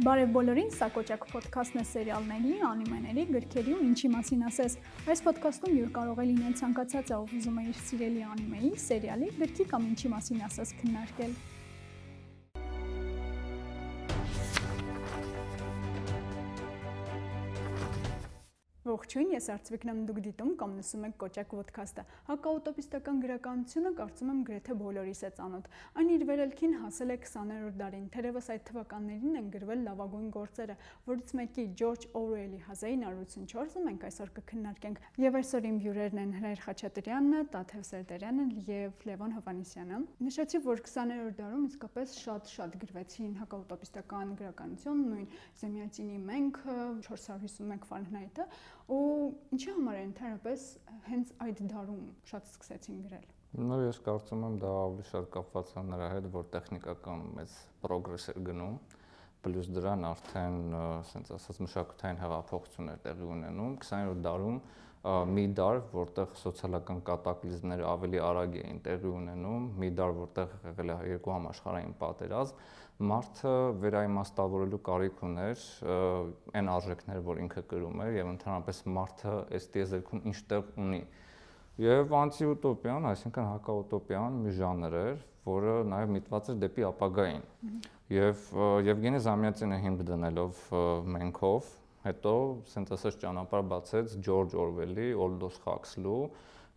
Բարև բոլորին, սա Կոճակ ոդքասթն է սերիալների, անիմեների, գրքերի ու ինչի մասին ասես։ Այս ոդքասթում յուր կարող է լինել ցանկացած ով ուզում է իր սիրելի անիմեի, սերիալի, գրքի կամ ինչի մասին ասես քննարկել։ Ողջույն, ես Արծվիկն եմ դուք դիտում կամ լսում եք Կոճակ ոդքասթը։ Հակաուտոպիստական գրականությունը կարծում եմ գրեթե բոլորիս է ծանոթ։ Այն իր վերելքին հասել է 20-րդ դարին։ Թերևս այդ թվականներին են գրվել լավագույն գործերը, որից մեկի Ջորջ Օրուելի 1984-ը մենք այսօր կքննարկենք։ Եվ այսօր իմ հյուրերն են Հրայր Խաչատրյանը, Տաթև Սերդերյանը եւ Լևոն Հովանեսյանը։ Նշեցի, որ 20-րդ դարում իսկապես շատ-շատ գրվեցին հակաուտոպիստական գրականություն, նույն Զեմյատինի մենք 451 Ֆարենհայթը ու ինչի համար է ընդհանրապես հենց այդ դարում շատ սկսեցին գրել։ Ну, ես կարծում եմ դա ավելի շատ կապված է նրա հետ, որ տեխնիկական մեծ պրոգրես էր գնում, պլյուս դրան արդեն, ասենց ասած, մշակութային հեղափոխություններ տեղի ունենում 20-րդ դարում մի դար, որտեղ սոցիալական կատակլիզմները ավելի արագ էին տեղի ունենում, մի դար, որտեղ եղել է երկու համաշխարհային պատերազմ, մարդը վերաիմաստավորելու կարիք ուներ այն արժեքները, որ ինքը կրում էր եւ ընդհանրապես մարդը այս տիեզերքում ինչ տեղ ունի։ Եվ անտիուտոպիան, այսինքն հակաուտոպիան մի ժանր էր, որը նաև միտված էր դեպի ապագային։ Եվ Եվգենի Զամյացինը հիմք դնելով մենքով հետո սենց ասած ճանապարհ բացեց Ջորջ Օրվելի, Օլդոս Խաքսլու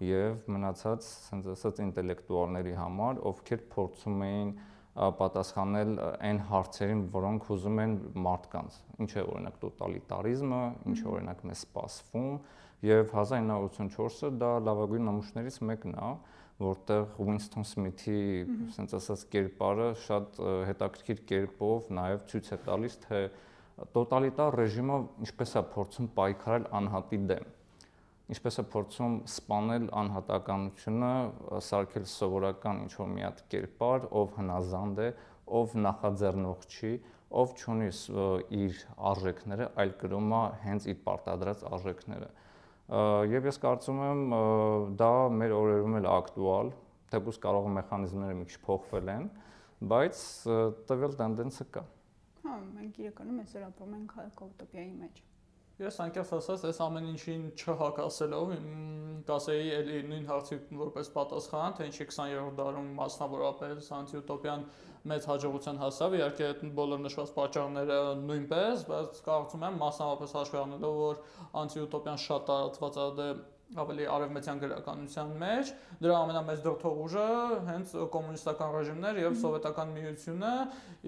եւ մնացած սենց ասած ինտելեկտուալների համար, ովքեր փորձում էին պատասխանել այն հարցերին, որոնք ուզում են մարդկանց։ Ինչ է օրինակ տոտալիտարիզմը, ինչ է օրինակ մեզ սպասվում, եւ 1984-ը դա լավագույն նմուշներից մեկն է, որտեղ Winston Smith-ի, ասենց ասած, կերպարը շատ հետաքրքիր կերպով նաեւ ցույց է տալիս, թե տոտալիտար ռեժիմը ինչպես է փորձում պայքարել անհատի դեմ ինչպես է փորձում սپانել անհատականությունը, սարքել սովորական ինչ որ մի հատ կերպար, ով հնազանդ է, ով նախաձեռնող չի, ով չունի իր արժեքները, այլ գրում է հենց իր պարտադրած արժեքները։ Եվ ես կարծում եմ դա մեր օրերում էլ ակտուալ, թեպուս կարող մեխանիզմները մի քիչ փոխվել են, բայց տվել տենդենսը կա։ Հա, մենք իրականում այսօր ապրում ենք հայկոուտոպիայի մեջ։ Հա Ես անկեղծ ասած, այս ամեն ինչին չհակասելով, կասեի էլի նույն հարցի որպես պատասխան, թե ինչի 20-րդ դարում մասնավորապես անտիուտոպիան մեծ հաջողության հասավ, իհարկե այդ բոլոր նշված պատճառները նույնպես, բայց կարծում եմ մասնավորապես հաշվի առնելով, որ անտիուտոպիան շատ տարածված է դե ավելի արևմտյան գրականության մեջ դրա ամենամեծ դրթող ուժը հենց կոմունիստական ռեժիմներ եւ սովետական միությունը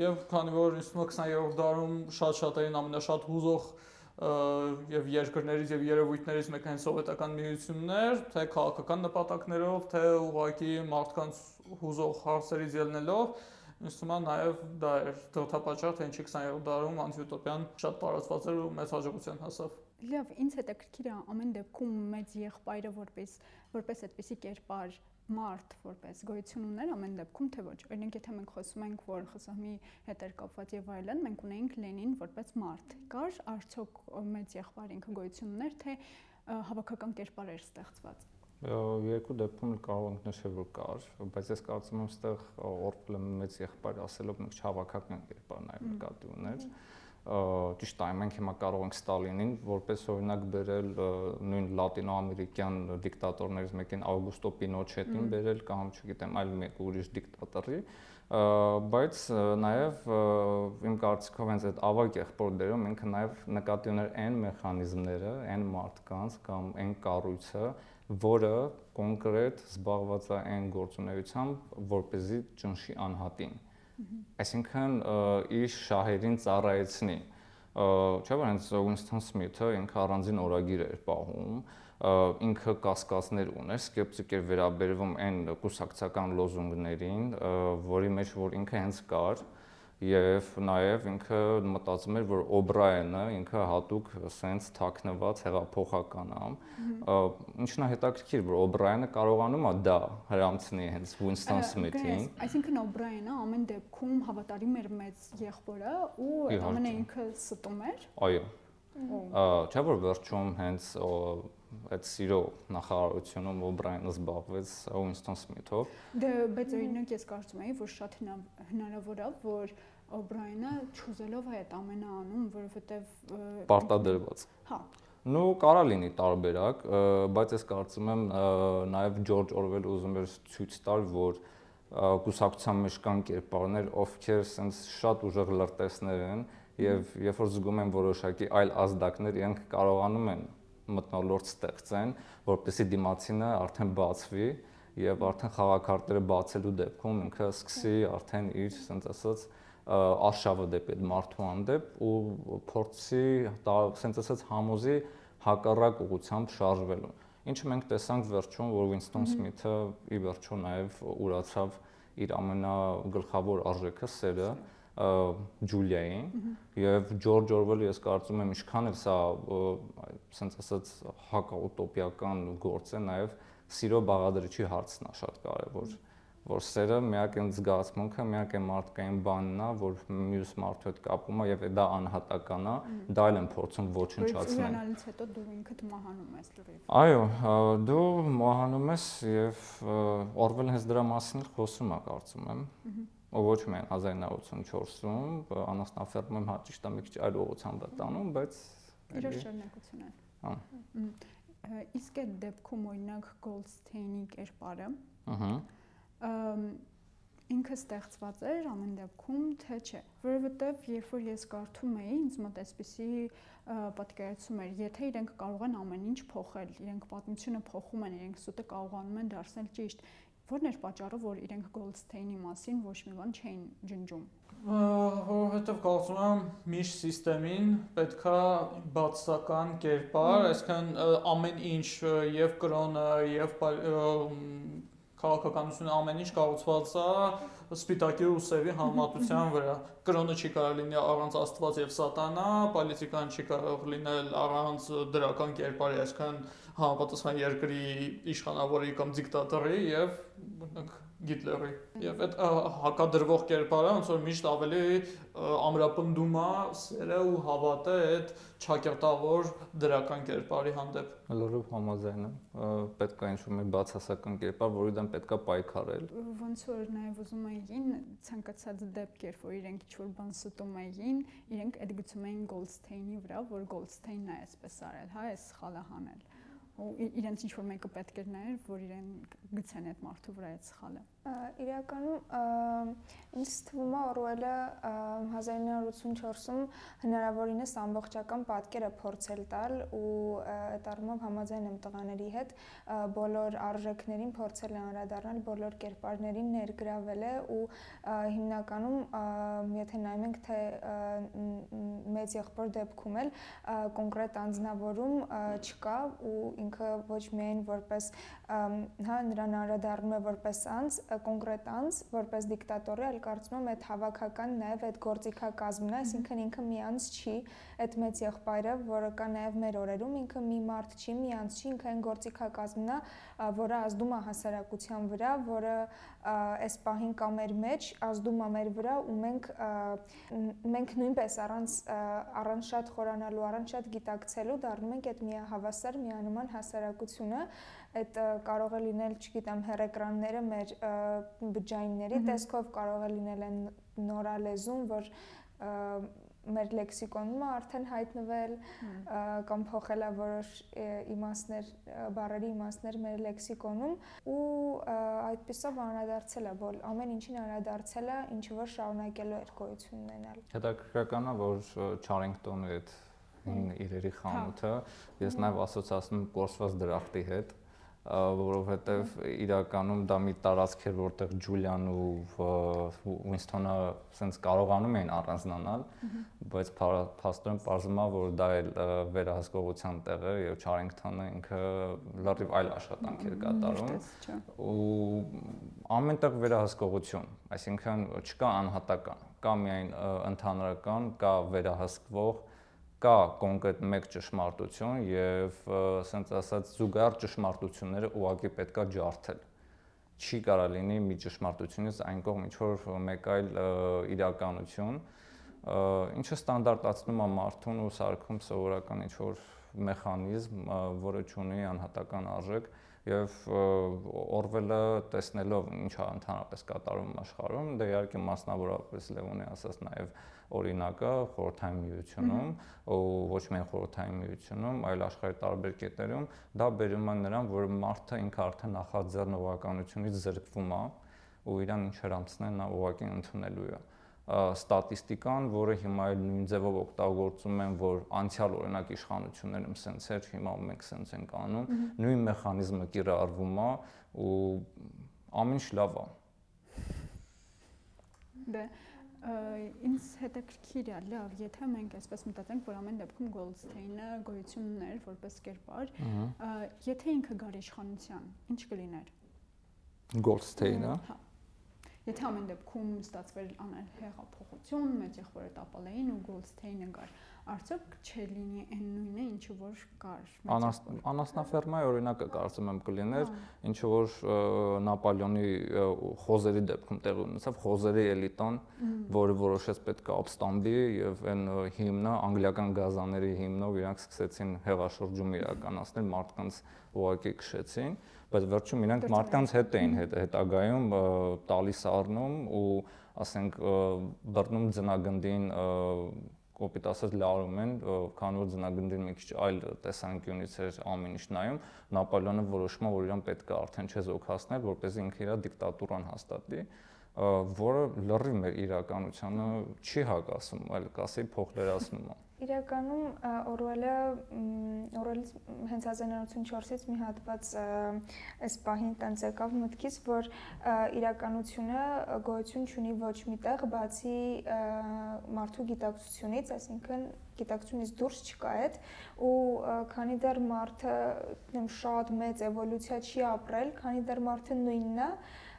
եւ քանի որ ինձ թվում է 20-րդ դարում շատ-շատերին ամենաշատ հուզող եւ երկրներից եւ երևույթներից մեկը հենց սովետական միություններ, թե քաղաքական նպատակներով, թե ուղղակի մարդկանց հուզող հարցերից ելնելով ինձ թվում է նաև դա էր դրթապաճառ, թե ինչի 20-րդ դարում անտիուտոպիան շատ տարածված էր ու մեծ հաջողության հասավ։ Լավ, ինձ հետաքրքիր է ամեն դեպքում մեծ եղբայրը որպես որպես այդպիսի կերպար մարդ որպես գոյություն ուներ ամեն դեպքում թե ոչ։ Օրինակ եթե մենք խոսում ենք, որ ԽՍՀՄ-ի հետ էր կապված եւ այլն, մենք ունեինք Լենին որպես մարդ։ Կար արդյոք մեծ եղբայր ինքը գոյություն ուներ, թե հավաքական կերպար էր ստեղծված։ Երկու դեպքում կարող ենք նշել, որ կար, բայց ես կարծում եմ, այստեղ Օրպլը մեծ եղբայր ասելով մենք չհավաքական կերպար նաեւ նկատի ուներ։ mm -hmm ճիշտ է, մենք հիմա կարող ենք Ստալինին որպես օրինակ բերել նույն լատինոամերիկյան դիկտատորներից մեկին Ավգուստո Պինոչետին բերել կամ չգիտեմ, այլ մեկ ուրիշ դիկտատորի, բայց նաև իմ կարծիքով հենց այդ ավակ եղբորներում ինքը նաև նկատի ուներ այն մեխանիզմները, այն մարդկանց կամ այն կառույցը, որը կոնկրետ զբաղված է այն գործունեությամբ, որ เป զի ճնշի անհատին Այսինքն իր շահերին ծառայեցնի։ Չէ՞ որ հենց Winston Smith-ը ինքը առանձին օրագիր էր պահում, ինքը կասկածներ ուներ, սկեպտիկ էր վերաբերվում այն կուսակցական լոզունգներին, որի մեջ որ ինքը հենց կար, եւ նաեւ ինքը մտածում էր որ Օբրայենը ինքը հատուկ սենց թակնված հեղափոխական է ինչն է հետաքրքիր որ Օբրայենը կարողանում է դա հрамցնի հենց Winston Smith-ին այսինքն Օբրայենը ամեն դեպքում հավատարիմ էր մեծ եղբորը ու ամենը ինքը ստում էր այո չէ որ վերջում հենց այդ սիրո նախարարությունում Օբրայնը զբաղվեց Ուինստոն Սմիթով։ Դե բայց օրինակ ես կարծում եի, որ շատ հնարավոր է, որ Օբրայնը ճուզելով է այդ ամենը անում, որովհետև պարտադրված։ Հա, Ну, կարա լինի տարբերակ, բայց ես կարծում եմ նաև Ջորջ Օրվելը ուզում էր ցույց տալ, որ կուսակցության մեջ կան կերպարներ, ովքեր sense շատ ուժեղ լրտեսներ են եւ երբ որ զգում են որոշակի այլ ազդակներ, իրենք կարողանում են մտնոլորտ ստեղծեն, որպեսզի դիմացինը արդեն բացվի եւ արդեն խաղակարտերը բացելու դեպքում ինքը սկսի արդեն իր sense ասած արշավը դեպի այդ մարդու հանդեպ ու փորձի sense ասած համոզի հակառակ ուղությամբ շարժվելու։ Ինչը մենք տեսանք վերջում, որ Winston Smith-ը ի վերջո նաև ուրացավ իր ամենագլխավոր արժեքը սերը Ջուլիային եւ Ջորջ Օրվելը ես կարծում եմ ինչքան էլ սա sense ասած հակաուտոպիական գործ է նաև սիրո բաղադրիչի հարցն է շատ կարեւոր որ սերը միակ այն զգացմունքը, միակ այն մարդկային բանն է, որ մյուս մարդու հետ կապում է եւ դա անհատական է, դա էլ են փորձում ոչնչացնել։ Ուրանալից հետո դու ինքդ մահանում ես լրիվ։ Այո, դու մահանում ես եւ Օրվելը հենց դրա մասին խոսում է, կարծում եմ։ Ո ոչ միայն 1984-ում անասնաֆերմում հա ճիշտ է մի քիչ այլ ուղղությամբ է տանում, բայց իրոք շարունակություն է։ Հա։ Իսկ այդ դեպքում օրինակ Goldstein-ի կերպարը, ըհը ինքը ստեղծված էր ամեն դեպքում, թե չէ, որովհետև երբ որ ես կարդում էի, ինձ մոտ այսպեսի պատկերացում էր, եթե իրենք կարող են ամեն ինչ փոխել, իրենք պատմությունը փոխում են, իրենք սուտը կարողանում են դարձնել ճիշտ, ո՞րն էր պատճառը, որ իրենք Goldstein-ի մասին ոչ մի բան չէին ջնջում որովհետև կարծում եմ միշտ համակարգին պետքա բացական կերպար, այսինքն ամեն ինչ եւ կրոնը եւ քաղաքականությունը ամեն ինչ կառուցված է սպիտակի ու սևի համատության վրա։ Կրոնը չի կարող լինի առանց Աստված եւ Սատանա, պոլիտիկան չի կարող լինել առանց դրական կերպարի, այսինքն համապատասխան երկրի իշխանավորի կամ դիկտատորի եւ Գիտլերի։ Եվ այդ հակադրվող կերպարը ոնց որ միշտ ավելի ամրապնդում է սերը ու հավատը այդ ճակերտավոր դրական կերպարի հանդեպ։ Լուրջ համաձայն եմ։ Պետք է ինչ-որ մի բացասական կերպար, որի դեմ պետքա պայքարել։ Ոնց որ նաև ուզում էին ցանկացած դեպք, երբ որ իրենք ինչ-որ բան ստում էին, իրենք այդ գցում էին Goldstein-ի վրա, որ Goldstein-ն է այսպես արել, հա, այս սխալը հանել ու իրենց ինչ որ մեկը պետք էր նայել, որ իրեն գցեն այդ մարդու վրա այդ սխալը։ Իրականում ինձ թվում է Օրուելը 1984-ում հնարավորինս ամբողջական պատկերը փորձել տալ ու այդ առումով համաձայն եմ տղաների հետ բոլոր արժեքներին փորձել է անդրադառնալ, բոլոր կերպարներին ներգրավել է ու հիմնականում եթե նայում ենք թե մեծ եղբոր դեպքում էլ կոնկրետ անձնավորում չկա ու ինքը ոչ միայն որպես հա նրան անդրադառնում է որպես անձ, կոնկրետ անձ, որպես դիկտատորի, այլ կարծում եմ այդ հավաքական նաև այդ գործիքակազմն է, այսինքն ինքը մի անձ չի, այդ մեծ եղբայրը, որը կա նաև մեր օրերում, ինքը մի մարդ չի, մի անձ չի, ինքը այն գործիքակազմն է, որը ազդում է հասարակության վրա, որը այս պահին կա մեր մեջ, ազդում է մեր վրա ու մենք մենք նույնպես առանց առանց շատ խորանալու, առանց շատ գիտակցելու դառնում ենք այդ միահավասար, միանման հասարակությունը, այդ կարող է լինել, չգիտեմ, հերեկրանները մեր բջջայինների տեսքով կարող է լինել այն նորալեզուն, որ մեր լեքսիկոնում է արդեն հայտնվել կամ փոխել է որոշ իմաստներ, բառերի իմաստներ մեր լեքսիկոնում ու այդպեսով անդրադարձել է, որ ամեն ինչին անդրադարձել է, ինչը որ շարունակելու էր գոյություն ունենալ։ Հետաքրքրական է, որ Չարինգտոնի այդ հին իրերի խանութը ես նաև ասոցացնում կորսված դրախտի հետ, որովհետև իրականում դա մի տարածք էր, որտեղ Ջուլիան ու Ուինստոնը սենց կարողանում էին առանձնանալ, բայց փաստորեն բարձում է, որ դա էլ վերահսկողության տեղ է եւ Չարինգթոնը ինքը լրիվ այլ աշխատանք էր կատարում ու ամենտեղ վերահսկողություն, այսինքն չկա անհատական, կա միայն ընդհանրական, կա վերահսկվող կա կոնկրետ մեկ ճշմարտություն եւ ասենց ասած զուգահեռ ճշմարտությունները ուղակի պետքա ջարդել չի կարա լինի մի ճշմարտությունից այն կողմ ինչ որ մեկ այլ իրականություն ինչը ստանդարտացնում է մարդուն ու սարքում սովորական ինչ որ մեխանիզմ, որը ունի անհատական արժեք եւ Օրվելը տեսնելով ինչա ընդհանրապես կատարում աշխարհում, դե իհարկե մասնավորապես Լևոնի ասած նաեւ օրինակը խորհրդային միությունում ու ոչ միայն խորհրդային միությունում, այլ աշխարհի տարբեր կետերում դա բերում է նրան, որ մարդը ինքը արդեն նախաձեռնողականությունից զրկվում է ու իրան ինչեր անցնեն նա ուղղակի ընդունելու է ստատիստիկան, որը հիմա էլ նույն ձևով օգտագործում են, որ անցյալ օրինակ իշխանություններում սենց էր, հիմա մենք սենց ենք անում, նույն մեխանիզմը կիրառվում է ու ամեն ինչ լավ է։ Դե ինձ հետաքրքիր է, լավ, եթե մենք այսպես մտածենք, որ ամեն դեպքում Goldstein-ը գոյություն ուներ որպես կերպար, եթե ինքը գար իշխանության, ինչ կլիներ։ Goldstein-ը։ Հա Եթե ամեն դեպքում ստացվեր անել հեղափոխություն, մեծ եղբորը տապալեին ու Goldstein-ը գար, արդյոք չէր լինի այն նույնը, ինչը որ կար։ Անասնաֆերմայի օրինակը կարծում եմ կլիներ, ինչը որ Նապոլեոնի խոզերի դեպքում տեղի ունեցավ, խոզերի էլիտան, որը որոշեց պետք է ապստամբի եւ այն հիմնը անգլիական գազաների հիմնով իրանք սկսեցին հեղաշրջում իրականացնել մարդկանց ուղակի քշեցին բայց վերջում իրանք մարդկանց հետ էին հետ հետագայում տալիս առնում ու ասենք բռնում ձնագնդին կոպիտ ասած լարում են, քանի որ ձնագնդին մի քիչ այլ տեսանկյունից էր ամեն ինչ նայում, Նապոլեոնը որոշում է, որ իրան պետք է արդեն չեզոքացնել, որպեսզի ինքը իր դիկտատուրան հաստատի, որը լրիվ մեր իրականությանը չի հակասում, այլ կասեի փոխլերացնում է։ Իրականում Օրուելը Օրուելից հենց 1904-ից մի հատված այս պահին տենց եկավ մտքից, որ իրականությունը գոյություն ունի ոչ միտեղ, բացի մարդու գիտակցությունից, այսինքն գիտակցությունից դուրս չկա այդ ու քանի դեռ մարդը շատ մեծ էվոլյուցիա չի ապրել, քանի դեռ մարդը նույնն է,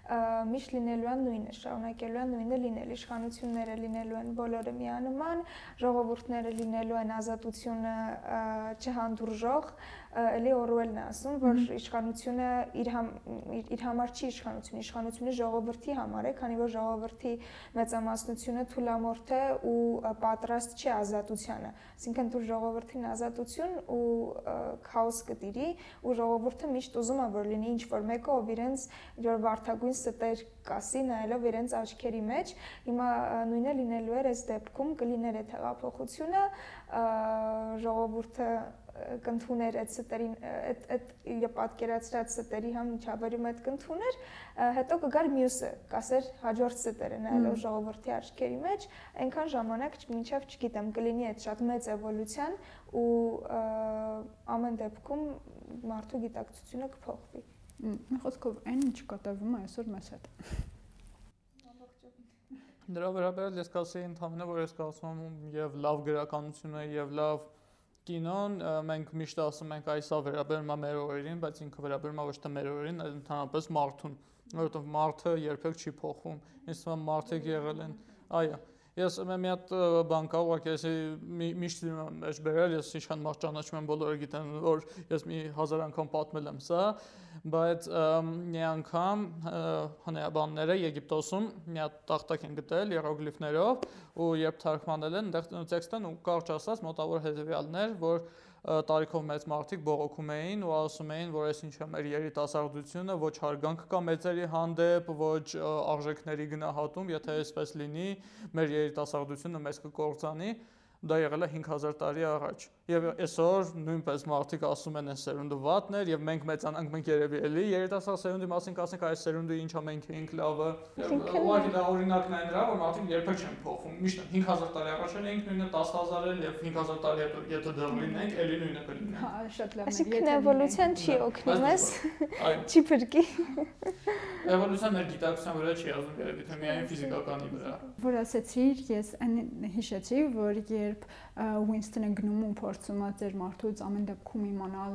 միշտ լինելու են նույնը, շարունակելու են նույնը լինել, իշխանությունները լինելու են բոլորը միանման, ժողովուրդները լինելու են ազատությունը չհանդուրժող, էլի Օրուելն է ասում, որ իշխանությունը իր համ, իր համար չի իշխանություն, իշխանությունը ժողովրդի համար է, քանի որ ժողովրդի մեծամասնությունը թուլամորթ է ու պատրաստ չի ազատությանը։ Այսինքն դու ժողովրդին ազատություն ու քաոս կտիրի ու ժողովուրդը միշտ ուզում է որ լինի ինչ որ մեկը ով իրենց որ վարթագույն ստեր կասի նայելով իրենց աչքերի մեջ հիմա նույնը լինելու էր այս դեպքում կլիներ այդ հեղափոխությունը ժողովուրդը կընդուներ այդ ստերին այդ այդ իր պատկերացրած ստերի համ միջավայրում այդ կընդուներ հետո կգար մյուսը կասեր հաջորդ ստերը նայելով ժողովրդի աչքերի մեջ այնքան ժամանակ մինչև չգիտեմ կլինի այդ շատ մեծ էվոլյուցիան ու ամեն դեպքում մարդու գիտակցությունը կփոխվի մի խոսքով այն ինչ կատարվում է այսօր մեզ հետ Դրա վերաբերյալ ես կասեի ընդհանրապես որ ես կարծում եմ եւ լավ գրականությունը եւ լավ կինոն մենք միշտ ասում ենք այսա վերաբերում է մեր օրերին, բայց ինքը վերաբերում է ոչ թե մեր օրերին, այլ ընդհանրապես մարդուն, որովհետև մարդը երբեք չի փոխվում։ Ինձ թվում է մարդիկ եղել են, այո, Ես մի հատ բան կա, ուղղակի ես միշտ մեջ բերել, ես ինչքան մարդ ճանաչում եմ, բոլորը գիտեն, որ ես մի հազար անգամ պատմել եմ սա, բայց մի անգամ հնեաբանները Եգիպտոսում մի հատ տախտակ են գտել իերոգլիֆներով ու երբ թարգմանել են, այնտեղ տեքստն ու կարճ ասած մոտավոր հետեւյալներ, որ տարիքով մեծ մարդիկ բողոքում էին ու ասում էին, որ այս ինչա մեր երիտասարդությունը ոչ հարգանք կա մեծերի հանդեպ, ոչ արժեքների գնահատում, եթե այսպես լինի, մեր երիտասարդությունը մեզ կկործանի, դա եղել է 5000 տարի առաջ։ Եվ այսօր նույնպես մարդիկ ասում են այս սերունդը վատն էր եւ մենք մեծանանք մենք երևի էլի երիտասարդ սերունդի մասին կասենք այս սերունդը ինչա մենք էինք լավը։ Ուղղակի դա օրինակն է նրա, որ մարդիկ երբեք չեն փոխվում։ Միշտ 5000 տարի առաջ էինք նույնը 10000 էլ եւ 5000 տարի հետո եթե դեռ լինենք, էլի նույնը կլինի։ Հա, շատ լավ։ Այսինքն էվոլյուցիան չի օգնի մեզ, չի փրկի։ Էվոլյուցիան մեր գիտակցության վրա չի ազդում երևի թե միայն ֆիզիկականի վրա։ Որ ասեցիր, ես հիշեցի, որ երբ Winston-ը գնում ու փորձում է ձեր մարդուց ամեն դեպքում իմանալ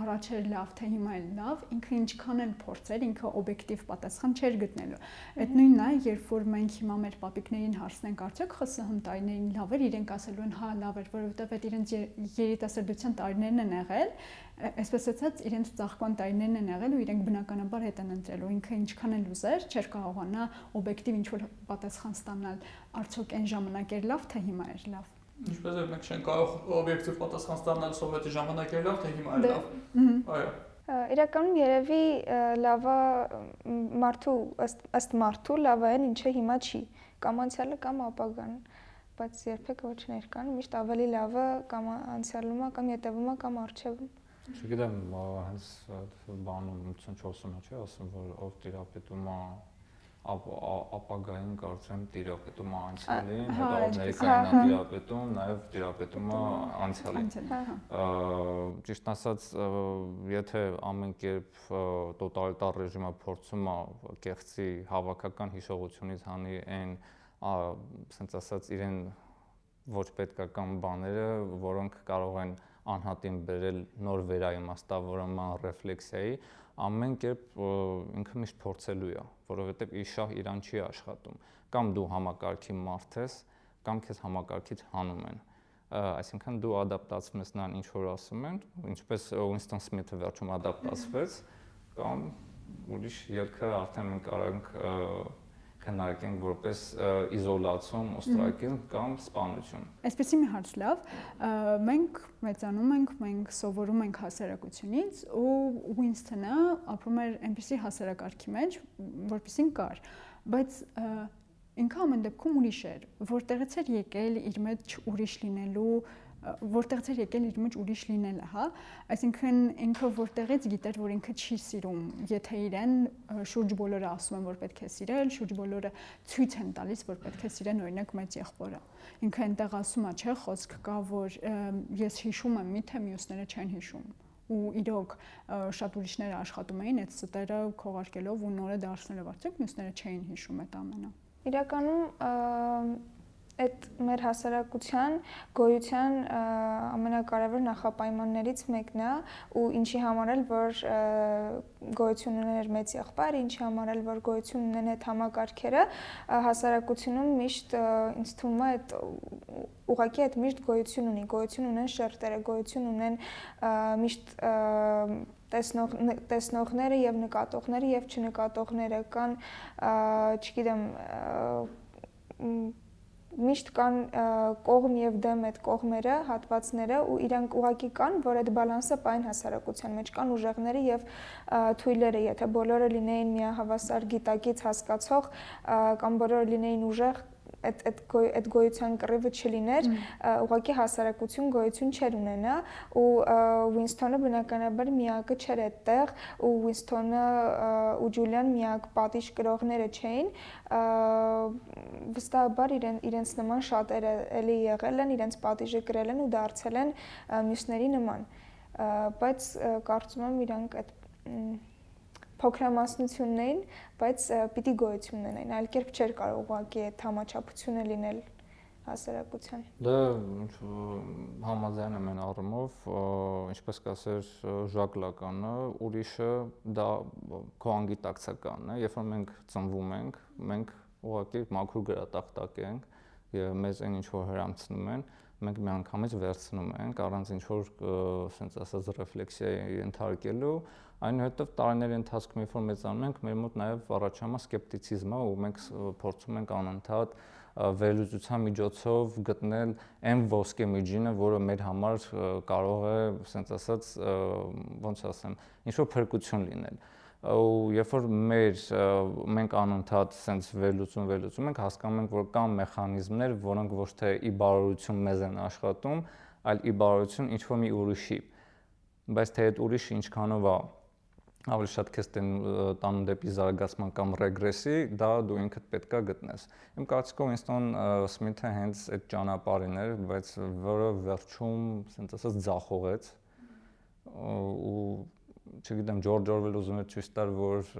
առաջ էր լավ թե հիմա է լավ, ինքը ինչքան էլ փորձեր, ինքը օբյեկտիվ պատասխան չէր գտնելու։ Այդ նույնն է, երբ որ մենք հիմա մեր պապիկներին հարցնենք, արդյոք ԽՍՀՄ տարիներին լավ էր, իրենք ասելու են հա լավ էր, որովհետև այդ իրենց երիտասարդության տարիներն են եղել, այսպես ասած իրենց ծաղկման տարիներն են եղել ու իրենք բնականաբար հետ են ընտրելու ինքը ինչքան էլ ուզեր չէր կարողանա օբյեկտիվ ինչ որ պատասխան ստանալ արդյոք այն ժամանակ էր լավ թե հիմա էր լավ Ինչպես է մենք չենք կարող օբյեկտիվ պատասխան ստանալ սովետի ժամանակի լավ, թե հիմա Դե, լավ։ Այո։ Իրականում երևի լավա մարդու ըստ մարդու լավա են ինչը հիմա չի, կամ անցյալը կամ ապագան, բայց երբեք ոչ ներկան, միշտ ավելի լավը կամ անցյալում է կամ հետևում է կամ արժևում։ Չգիտեմ, հենց բանում 84-ում է, չէ՞, ասում որ ով տիրապետում է ապագային կարծեմ տիրապետում անցյալին, հա, հետո ներկային է տիրապետում, նաև տիրապետում է անցյալին։ հա, հա։ Ճիշտ ասած, եթե ամեն կերպ տոտալիտար ռեժիմը փորձում է կեղծի հավաքական հիշողությունից հանի այն, ասենց ասած, իրեն ոչ պետքական բաները, որոնք կարող են անհատին բերել նոր վերաիմաստավորման ռեֆլեքսիայի, ամեն կերպ ինքը միշտ փորձելու է, որովհետև իր շահ իրան չի աշխատում։ Կամ դու համակարգի մարդ ես, կամ քեզ համակարգից հանում են այսինքն դու ադապտացվում ես նրան ինչ որ ասում են, ինչպես Winston Smith-ը վերջում ադապտացվեց, կամ ուրիշ ելքը արդեն մենք կարանք քննարկենք որպես իզոլացիոն, օստրակիզմ կամ սպանություն։ Այսպեսի մի հարց լավ, մենք մեծանում ենք, մենք սովորում ենք հասարակությունից ու Winston-ը ապրում էր այնպեսի հասարակարգի մեջ, որպեսին կար, բայց ինքը ամեն դեպքում ուրիշ էր, որտեղից էր եկել իր մեջ ուրիշ լինելու որտեղից էր եկել իր մեջ ուրիշ լինելը, հա? Այսինքն ինքը որտեղից գիտեր, որ ինքը չի սիրում, եթե իրեն շուրջ բոլորը ասում են, որ պետք է սիրել, շուրջ բոլորը ցույց են տալիս, որ պետք է սիրեն, օրինակ մեծ եղբորը։ Ինքը այնտեղ ասում է, չէ, խոսք կա, որ ես հիշում եմ, միթե մյուսները չեն հիշում ու իրոք շատ ուրիշներ աշխատում էին այդ ստերը քողարկելով ու նորը դարձնելով, արդյոք մյուսները չէին հիշում այդ ամենը։ Իրականում այդ մեր հասարակության գոյության ամենակարևոր նախապայմաններից մեկն է ու ինչի համար էլ որ գոյություն ուներ մեծ եղբայր, ինչի համար էլ որ գոյություն ունեն այդ համակարգերը հասարակությունում միշտ ինձ թվում է այդ ուղղակի այդ միշտ գոյություն ունի, գոյություն ունեն շերտերը, գոյություն ունեն միշտ տեսնող տեսնողները եւ նկատողները եւ չնկատողները կան, չգիտեմ, միշտ կան կողմ եւ դեմ այդ կողմերը, հատվածները ու իրանք ուղակի կան, որ այդ բալանսը պայն հասարակության մեջ կան ուժեղները եւ թույլերը, եթե բոլորը լինեին միահավասար գիտակից հասկացող կամ բոլորը լինեին ուժեղ այդ այդ այդ գոյության կռիվը չլիներ, ուղղակի հասարակություն գոյություն չեր ունենա ու Winston-ը բնականաբար միակը չէր այդտեղ ու Winston-ը ու Ջուլիան միակ պատիժ կրողները չէին վստահաբար իրեն իրենց նման շատերը էլի եղել են, իրենց պատիժը կրել են ու դարձել են մյուսների նման բայց կարծում եմ իրանք այդ փոքրամասնությունն էին, բայց պիտի գոյություն ունենային, այլ կերպ չէր կարող ուղղակի այդ համաչափությունը լինել հասարակության։ Դա համաձայն եմ այն առումով, ինչպես կասեր Ժակ Լականը, ուրիշը դա քո անգիտակցականն է, երբ որ մենք ծնվում ենք, մենք ուղղակի մաքուր գրատախտակ ենք եւ մեզ այն ինչ որ հрамցնում են, են մենք միանգամից վերցնում ենք առանց ինչ որ ասենց ասած ռեֆլեքսիայի ենթարկելու այնուհետև տարիների ընթացքում երբ որ մեծանում ենք մեր մոտ նաև առաջանում է սկեպտիցիզմը ու մենք փորձում ենք անընդհատ վերլուծության միջոցով գտնել այն ոսկե միջինը, որը մեր համար կարող է, ասենց ասած, ոնց ասեմ, ինչ որ փրկություն լինել ու երբ որ մեր մենք անընդհատ sense վերլուծում վերլուծում ենք հասկանում ենք որ կան մեխանիզմներ որոնք ոչ թե ի բարօրություն մեզ են աշխատում այլ ի բարօրություն ինչ որ մի ուրիշի բայց թե այդ ուրիշը ինչքանով է ավելի շատ քեզ տանում դեպի զարգացման կամ ռեգրեսի, դա դու ինքդ պետքա գտնես։ Իմ կարծիքով Winston Smith-ը հենց այդ ճանապարհին էր, բայց որը վերջում, ասենց ասած, ձախողեց ու չգիտեմ Ջորջ Օրվել ուզում է ցույց տալ, որ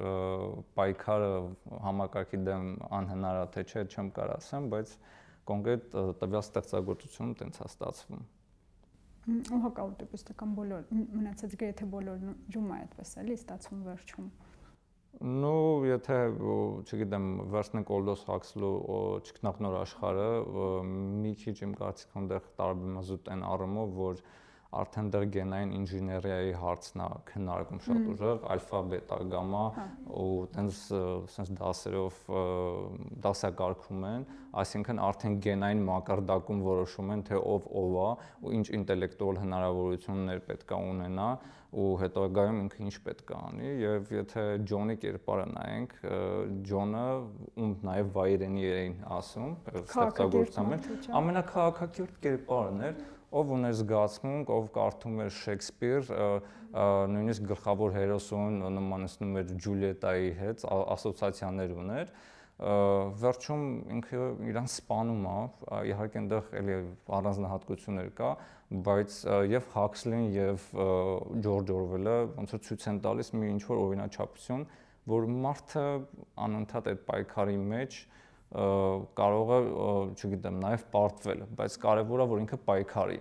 պայքարը համակարգի դեմ անհնար է, թե չէ, չեմ կարող ասեմ, բայց կոնկրետ տվյալ ստեղծագործությունում տենց է ստացվում։ Ու հակաուտոպիստական բոլոր մնացած գրեթե բոլոր ջում է այդպես էլի ստացվում վերջում։ Ну, եթե, չգիտեմ, վերցնենք Aldous Huxley ճկնաղնոր աշխարհը, մի քիչ իմ կարծիքով այնտեղ տարբերմազուտ են առումով, որ արդեն դեռ գենային ինժեներիայի հարցն է քննարկում շատ ուժեղ, ալֆա, բետա, գամմա հա։ ու տենց sense դասերով դասակարգում են, այսինքն արդեն գենային մակարդակում որոշում են թե ով ով է ու ինչ ինտելեկտուալ հնարավորություններ պետք է ունենա ու հետագայում ինքը ինչ պետք է անի եւ եթե Ջոնի կերպարը նայենք Ջոնը ում նաեւ վայրենի էին ասում ստեղծագործության մեջ ամենակաղաքակիրթ կերպարն էր ով ուներ զգացմունք, ով կարդում էր Շեքսպիր, նույնիսկ գլխավոր հերոսուն նմանեցնում էր Ջուլիետայի հետ, ասոցիացիաներ ուներ վերջում ինքը իրան սպանում է, իհարկե այնտեղ էլի առանձնահատկություններ կա, բայց եւ Huxley-ն եւ George Orwell-ը ոնց որ ցույց են տալիս մի ինչ որ օրինաչափություն, որ մարդը անընդհատ այդ պայքարի մեջ կարող է, չգիտեմ, նաև պարտվել, բայց կարևորը որ ինքը պայքարի։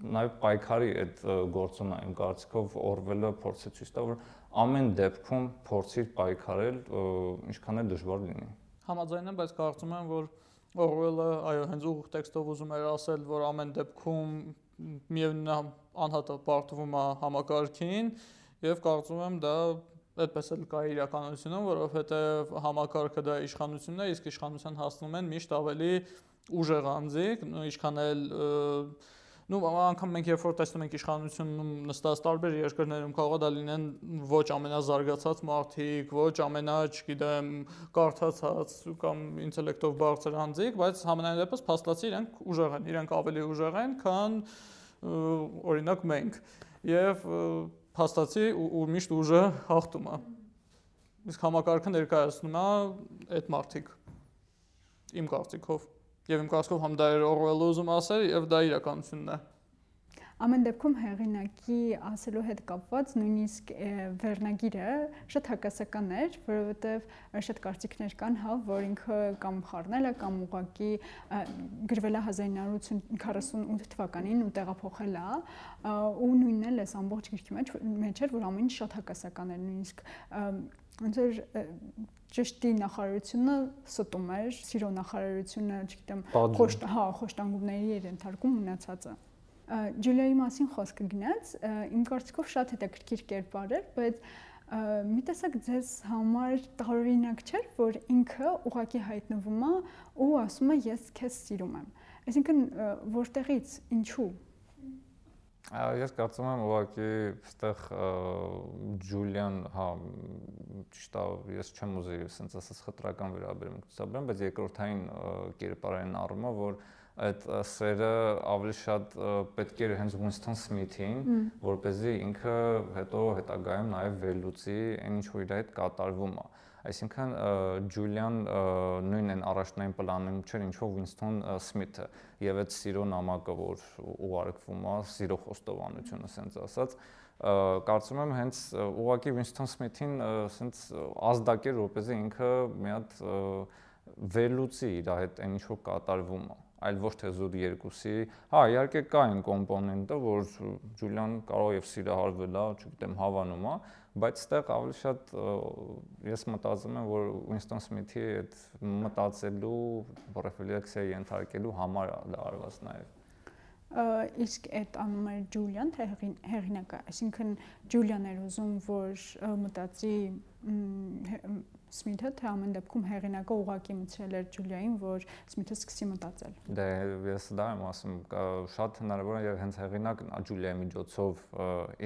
Նաև պայքարի այդ գործոնը իմ կարծիքով Օրվելը փորձեց ցույց տալ, որ ամեն դեպքում փորձիր պայքարել, ինչքան էլ դժվար լինի։ Համաձայն եմ, բայց կարծում եմ, որ Օրվելը այո, հենց ուղիղ տեքստով ուզում էր ասել, որ ամեն դեպքում միևնույն անհատը պարտվում է համակարգին եւ կարծում եմ դա այդպես էլ կա իրականությունում, որովհետև համակարգը դա իշխանությունն է, իսկ իշխանության հասնում են միշտ ավելի ուժեղ անձիկ, ինչքան էլ նու անգամ մենք երբ որ տեսնում ենք իշխանությունում նստած տարբեր երկրներում կարող է դա լինեն ոչ ամենազարգացած մարդիկ, ոչ ամենա, չգիտեմ, կարդացած կամ ինտելեկտով բարձր անձիկ, բայց համենայն դեպս փաստացի իրենք ուժեղ են, իրենք ավելի ուժեղ են, քան օրինակ մենք։ Եվ փաստացի ու, ու միշտ ուժը հաղթում է։ Իսկ համակարգը ներկայացնում է այդ մարտիկ իմ կարծիքով։ Եվ իմ կարծիքով համ դա էր Օրվելը ուզում ասել, եւ դա իրականությունն է։ Ամեն դեպքում հեղինակի ասելու հետ կապված նույնիսկ վերնագիրը շատ հակասական էր, որովհետև շատ կարծիքներ կան, հա, որ ինքը կամ խառնել է կամ ուղակի գրվել է 1948 թվականին ու տեղափոխել է, ու նույնն էլ էս ամբողջ գրքի մեջ մեջ էր, որ ամեն ինչ շատ հակասական էր, նույնիսկ ոնց որ ճշտի նախարարությունը ստում էր, սիրո նախարարությունը, չգիտեմ, խոշտ, հա, խոշտանգումների էր ընթարկում մնացածը։ Ջուլիայի մասին խոսքը գնաց, իմ կարծիքով շատ հետաքրքիր կերպար էր, բայց մի տեսակ ձեզ համար տարօրինակ չէր, որ ինքը ուղակի հայտնվում է ու ասում է ես քեզ սիրում եմ։ Այսինքն որտեղից, ինչու։ Ես կարծում եմ ուղղակի այստեղ Ջուլիան, հա, ճիշտ է, ես չեմ ուզի ասենց ասած խտրական վերաբերմունք ցուցաբերեմ, բայց երկրորդային կերպարային առումով, որ այդ սերը ավելի շատ պետք էր հենց Winston Smith-ին, որ เป զի ինքը հետո հետագայում նաև վերլուծի այն ինչ որ իր հետ կատարվում է։ Այսինքն Ջուլիան նույնն են առաջնային պլանում չէր ինչ որ Winston Smith-ը եւ այդ սիրո նամակը որ ուղարկվում է, սիրո խոստովանությունը, ասենց ասած, կարծում եմ հենց ուղակի Winston Smith-ին ասենց ազդակեր, որպեսզի ինքը մի հատ վերլուծի իր հետ այն ինչ որ կատարվում է այլ ոչ թե զուտ երկուսի։ Հա, իհարկե կա այն կոմպոնենտը, որ Ջուլիան կարող եւ սիրահարվել է, չգիտեմ, հավանում է, բայց ստեղ ավելի շատ ես մտածում եմ, որ Winston Smith-ի այդ մտածելու ռեֆլեքսիա ենթարկելու համար է դա արված նաեւ իսկ այդ անում էր Ջուլիան թե հեղինակը, այսինքն Ջուլիան էր ուզում, որ մտածի Սմիթը, թե ամեն դեպքում հեղինակը ուղակի մցրել էր Ջուլիային, որ Սմիթը սկսի մտածել։ Դե ես դա եմ ասում, շատ հնարավոր է եւ հենց հեղինակն Ջուլիայի միջոցով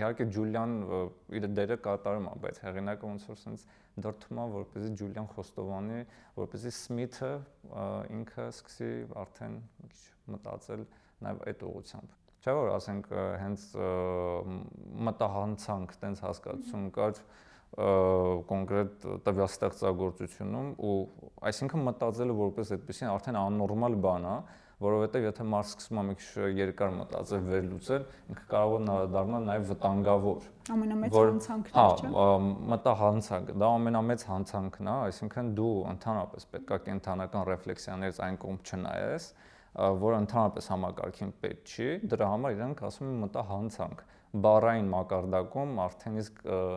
իհարկե Ջուլիան իր դերը կատարում է, բայց հեղինակը ոնց որ sense դրթում է, որպեսզի Ջուլիան խոստովանի, որպեսզի Սմիթը ինքը սկսի արդեն մի քիչ մտածել նաեւ այդ ուղությամբ չէ՞ որ ասենք հենց մտահանցանք, տենց հասկացություն կար, կոնկրետ տվյալ ստեղծագործությունում ու այսինքն մտածելը որպես այդպեսին արդեն աննորմալ բան է, որովհետև եթե մարդ սկսում է մի քիչ երկար մտածել, վերլուծել, ինքը կարող է դառնալ նաև վտանգավոր։ Ամենամեծ հանցանքն է, չէ՞։ Հա, մտահանցանք, դա ամենամեծ հանցանքն է, այսինքն դու ընդհանրապես պետքա կենթանական ռեֆլեքսիաներից այն կողմ չնայես, որ ընդհանրապես համակարգին պետք չի, դրա համար իրանք ասում են մտահանցանք։ Բառային մակարդակում արդեն իսկ և,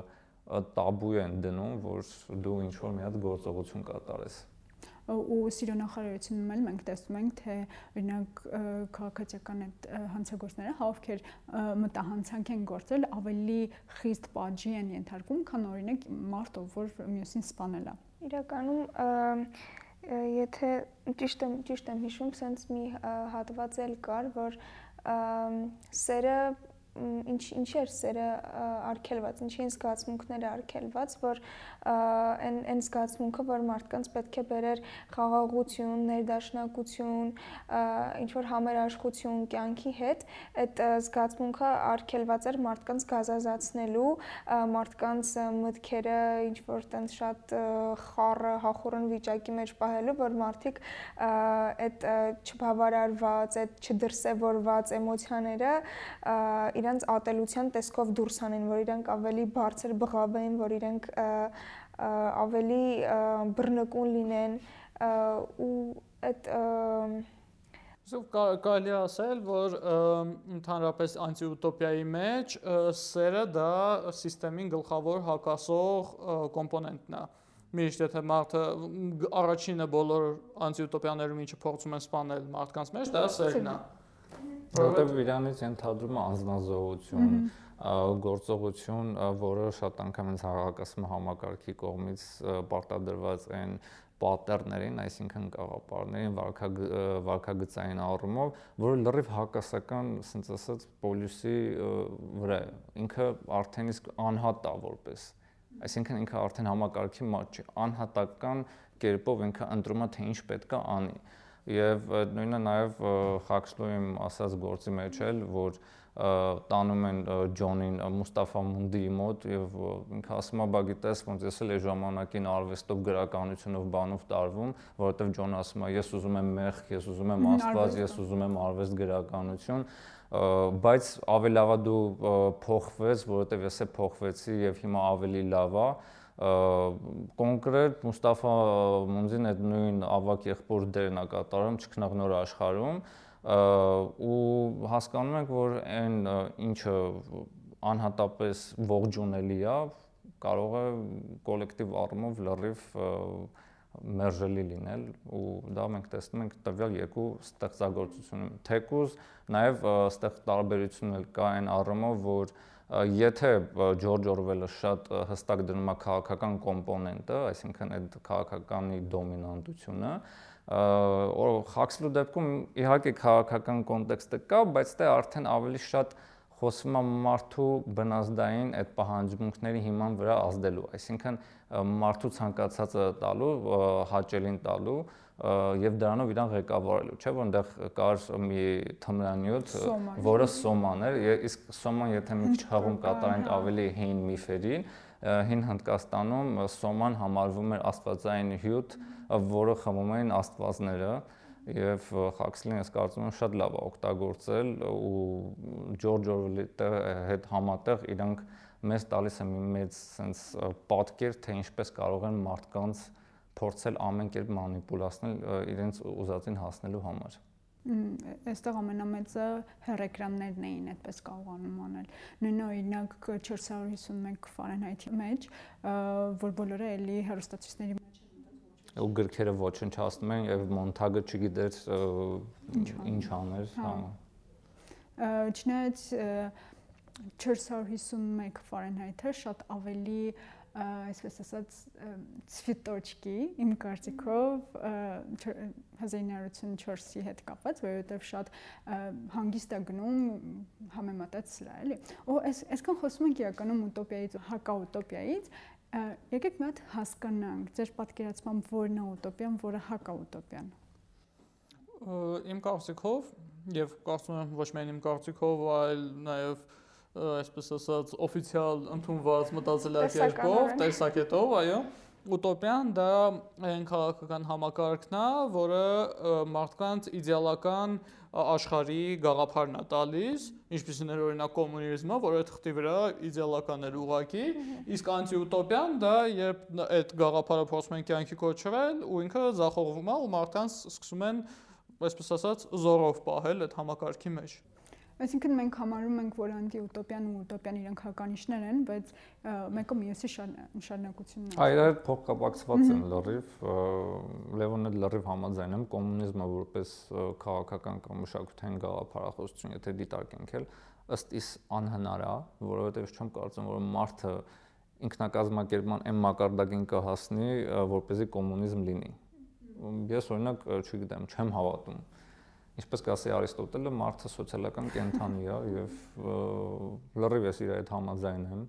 տաբու են դնում, որ դու ինչ որ մի հատ գործողություն կատարես։ ու սիրո նախարարությունում էլ մենք տեսնում ենք թե օրինակ քաղաքացիական այդ հանցագործները հա ովքեր մտահանցանք են գործել ավելի խիստ պատժի են ենթարկում քան օրինակ մարդ ով որ մյուսին սպանել է իրականում եթե ճիշտ եմ ճիշտ եմ հիշում, սենց մի հատված էլ կար, որ սերը ինչ ինչ էր սերը արգելված, ինչի են զգացմունքները արգելված, որ այն այն զգացմունքը, որ մարդկանց պետք է բերեր խաղաղություն, ներդաշնակություն, ինչ որ համերաշխություն կյանքի հետ, այդ զգացմունքը արգելված էր մարդկանց գազազացնելու, մարդկանց մտքերը ինչ որ տենց շատ խառը, հախորն վիճակի մեջ պահելու, որ մարդիկ այդ չբավարարված, այդ չդրսևորված էմոցիաները իրանց ատելության տեսքով դուրս անեն, որ իրանք ավելի բարձր բղավեն, որ իրանք ավելի բռնկուն լինեն ու այդ Սով կարելի ասել, որ ընդհանրապես անտիուտոպիայի մեջ սերը դա համակարգին գլխավոր հակասող կոմպոնենտն է։ Միշտ եթե մարդը առաջինը բոլոր անտիուտոպիաներում ինչը փորձում են սպանել մարդկանց մեջ, դա սերն է։ Որտեւ իրանից ենթադրում է անznազողություն, գործողություն, որը շատ անգամ ինձ հավաքասում համակարգի կողմից պարտադրված են պատերներին, այսինքն կաղապարներին, վարկագծային առումով, որը լրիվ հակասական, ասենց ասած, պոլյուսի վրա է։ Ինքը արդեն իսկ անհատ է որպես։ Այսինքն ինքը արդեն համակարգի չի, անհատական կերպով ինքը ընտրում է թե ինչ պետք է անի եւ նույնը նաեւ Խաքսլոյի ասած գործի մեջ էլ որ տանում են Ջոնին Մուստաֆա Մունդիի մոտ եւ ինքը ասում է՝ «Բա գիտես, ոնց ես էլ A ժամանակին արվեստով գրականությունով բանով տարվում, որովհետեւ Ջոնը ասում է՝ ես ուզում եմ մեղք, ես ուզում եմ Աստված, ես ուզում եմ արվեստ գրականություն, բայց ավելի լավա դու փոխվես, որովհետեւ ես է փոխվեցի եւ հիմա ավելի լավ է կոնկրետ Մուստաֆա Մունզին այդ նույն ավակ եղբոր դերն է կատարում ճկնաղ նոր աշխարհում ու հասկանում ենք, որ այն ինչը անհատապես ողջունելի է, կարող է կոլեկտիվ առումով լրիվ մերժելի լինել ու դա մենք տեսնում ենք տվյալ երկու ստեղծագործությունում թեկուզ նաև ստեղ տարբերություն էլ կա այն առումով որ եթե Ջորջ Օրվելը շատ հստակ դնում է քաղաքական կոմպոնենտը, այսինքն այդ քաղաքականի դոմինանտությունը, Խաքսլու դեպքում իհարկե քաղաքական կոնտեքստը կա, բայց դա արդեն ավելի շատ խոսում է մարդու բնազդային այդ պահանջմունքների հիման վրա ազդելու, այսինքն մարդու ցանկացածը տալու, հաճելին տալու եւ դրանով իրան ղեկավարելու, չէ՞ որ այնտեղ կար մի թմրանյութ, որը սոման էր, իսկ սոման եթե մի քիչ հաղում կատարենք ավելի հին միֆերին, հին Հնդկաստանում սոման համարվում էր աստվածային հյութ, որը խմում էին աստվածները եւ Խաքսլին ես կարծում եմ շատ լավ է օգտագործել ու Ջորջ Օրվելի հետ համատեղ իրանք մեզ տալիս են մի մեծ sense պատկեր թե ինչպես կարող են մարդկանց փորձել ամեն կերպ մանիպուլացնել իրենց ուզածին հասնելու համար այստեղ ամենամեծը հեռեկրաններն էին այդպես կարողանում անել։ Նույն օրինակ 451 Ֆարենհայթի մեջ, որ բոլորը էլի հեռուստացույցների ու գրքերը ոչնչացնում են եւ Մոնտագը չգիտեր ինչ աներ, հա։ Չնայած 451 Ֆարենհայթը շատ ավելի այսպես ասած ցվիտոճկի իմ կարծիքով 1984-ի հետ կապված, որովհետև շատ հանգիստ է գնում համեմատած սրա, էլի։ Ու այս այսքան խոսում ենք իրականում ուտոպիայից, հակաուտոպիայից, եկեք մի հատ հասկանանք, ձեր պատկերացմամբ որն է ուտոպիան, որը հակաուտոպիան։ Իմ կարծիքով եւ կարծում եմ ոչ միայն իմ կարծիքով, այլ նաեւ և այսպես ասած օֆիցիալ ընդունված մտածելակերպով, տեսակետով, այո, ուտոպիան դա այն քաղաքական համակարգն է, որը մարդկանց իդեալական աշխարհի գաղափարն է տալիս, ինչպեսին էր օրինակ կոմունիզմը, որը թղթի վրա իդեալական էր ուղակի, իսկ անտիուտոպիան դա երբ այդ գաղափարը փորձում են կյանքի կոչվել ու ինքը զախողվում է ու մարդկանց սկսում են այսպես ասած զորով պահել այդ համակարգի մեջ Այսինքն մենք համարում ենք, որ անտիուտոպիան ու ուտոպիան իրենք հականիշներ են, բայց մեկը մյուսի շարունակությունն է։ Այո, իրար փոխկապակցված են լրիվ։ Լևոնը լրիվ համաձայն եմ կոմունիզմը որպես քաղաքական կամ մշակութային գաղափարախոսություն, եթե դիտարկենք ըստ իս անհնար է, որովհետև չեմ կարծում, որ մարդը ինքնակազմակերպման այն մակարդակին կհասնի, որպեսզի կոմունիզմ լինի։ Ես օրինակ, չգիտեմ, չեմ հավատում Ինչպես կասի Արիստոտելը, մարդը սոցիալական կենթանի է եւ լրիվ ես իր այդ համաձայն եմ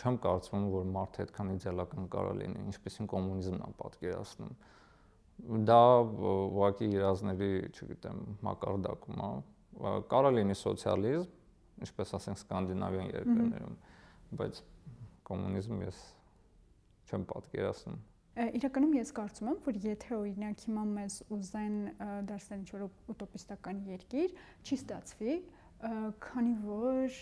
չեմ կարծում, որ մարդը այդքան իդեալական կարող լինի, ինչպեսին կոմունիզմն է պատկերացնում։ Դա ուղղակի իրազների, չգիտեմ, մակարդակում է։ Կարող լինի սոցիալիզմ, ինչպես ասենք սկանդինավյան երկրներում, բայց կոմունիզմ ես չեմ պատկերացնում։ Իրականում ես կարծում եմ, որ եթե օրինակ հիմա մեզ ուզեն դարձնել ինչ-որ ուտոպիստական երկիր, չի ստացվի, քանի որ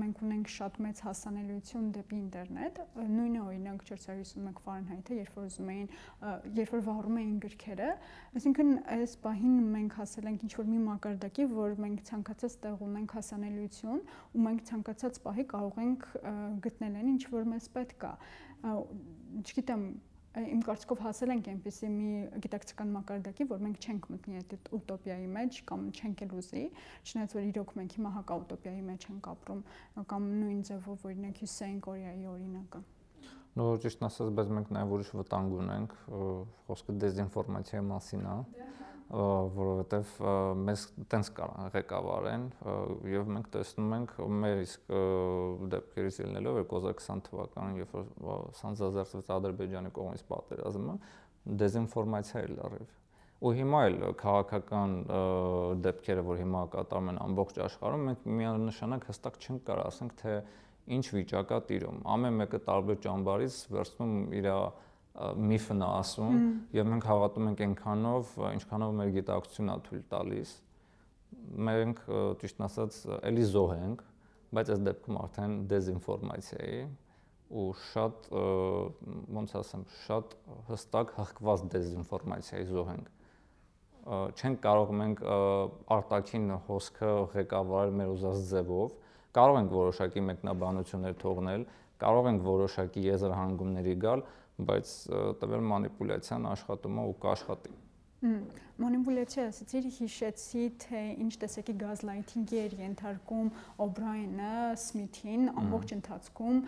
մենք ունենք շատ մեծ հասանելիություն դեպի ինտերնետ, նույնը օրինակ 451 Ֆարենհայթը, երբ որ ուզում էին, երբ որ վառում էին գրքերը, այսինքն այս պահին մենք հասել ենք ինչ-որ մի մակարդակի, որ մենք ցանկացած տեղ ունենք հասանելիություն ու մենք ցանկացած պահի կարող ենք գտնել այն ինչ որ մեզ պետք է։ Չգիտեմ, իմ կարծիքով հասել ենք այնպեսի մի գիտակցական մակարդակի, որ մենք չենք մտնի այդ ուտոպիայի մեջ կամ չենք էլ ուզի, չնայած որ իրոք մենք հիմա հակա ուտոպիայի մեջ ենք ապրում կամ նույն ձևով օրինակ Հյուսեյն Կորեայի օրինակը։ Նո ճիշտ ասած, բայց մենք նաև ուրիշ վտանգ ունենք, խոսքը դեզինֆորմացիայի մասին է։ Դե որովհետև մեզ տենց ղեկավարեն եւ մենք տեսնում ենք մեր իսկ դեպքերից ելնելով 2020 թվականին երբ որ սանձազերծվեց Ադրբեջանի կողմից պատերազմը դեզինֆորմացիա էր լրիվ ու հիմա էլ քաղաքական դեպքերը որ հիմա կատարում են ամբողջ աշխարհում մենք միանշանակ հստակ չենք կարող ասենք թե ինչ վիճակա տիրում ամեն մեկը տարբեր ճամբարից վերցնում իր միֆն է ասում եւ մենք հավատում ենք այնքանով, ինչքանով մեր գիտակցությունն է թույլ տալիս։ Մենք ճիշտ ասած էլի զոհ ենք, բայց այս դեպքում արդեն դեզինֆորմացիայի ու շատ ոնց ասեմ, շատ հստակ հղկված դեզինֆորմացիայի զոհ ենք չենք կարող մենք արտաքին հոսքը ղեկավարել մեր ուզած ձևով, կարող ենք որոշակի մեկնաբանություններ թողնել, կարող ենք որոշակի եզրահանգումների գալ, բայց տվել մանիպուլյացիան աշխատում է ու կաշխատի։ Մանիպուլյացիա ասացի, հիշեցի, թե ինչ տեսակի գազլայթինգի էր ենթարկում Օբրայենը Սմիթին ամբողջ ընթացքում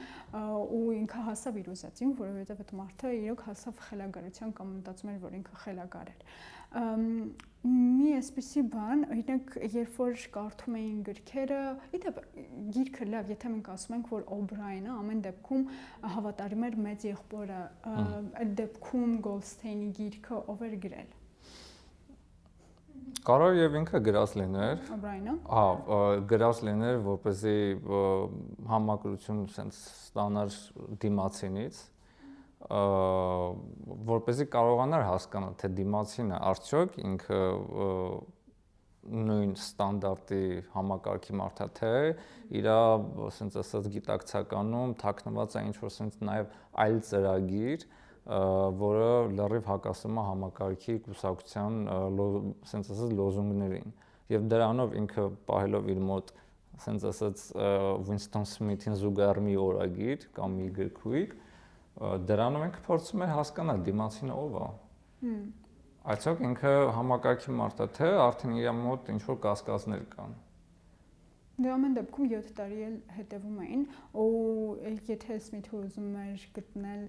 ու ինքը հասավ իր ուզածին, որովհետև այդ մարդը իրոք հասավ խելագարության կամ մտածում էր, որ ինքը խելագար էր մի էսպիսի բան, օրինակ, երբ որ կարդում էին գրքերը, իդեպ գիրքը լավ, եթե մենք ասում ենք, որ Օբրայենը ամեն դեպքում հավատարիմ էր մեծ եղբորը, այդ դեպքում Գոլստեյնի գիրքը ով էր գրել։ Կարող եւ ինքը գրած լիներ։ Օբրայենը։ Հա, գրած լիներ, որպեսզի համակրություն sense ստանար դիմացինից որպեսզի կարողանար հասկանալ թե դիմացինը արդյոք ինքը նույն ստանդարտի համակարգի մարդա թե իր ասենց ասած գիտակցականում թաքնված է ինչ որ ասենց նաև այլ ծրագիր որը լրիվ հակասում է համակարգի կուսակցության ասենց ասած լոզունգներին եւ դրանով ինքը պահելով իր մոտ ասենց ասած Winston Smith-ին զուգահեռ մի օրագիր կամ մի գրքույկ դրանով ենք փորձում ենք հասկանալ դիմացինը ով է։ Այսօք ինքը համակարգի մարդ է, թե արդեն իր մոտ ինչ որ կասկածներ կան։ Դե ամեն դեպքում 7 տարի էլ հետևում էին, ու եթե Սմիթը ուզում էր գտնել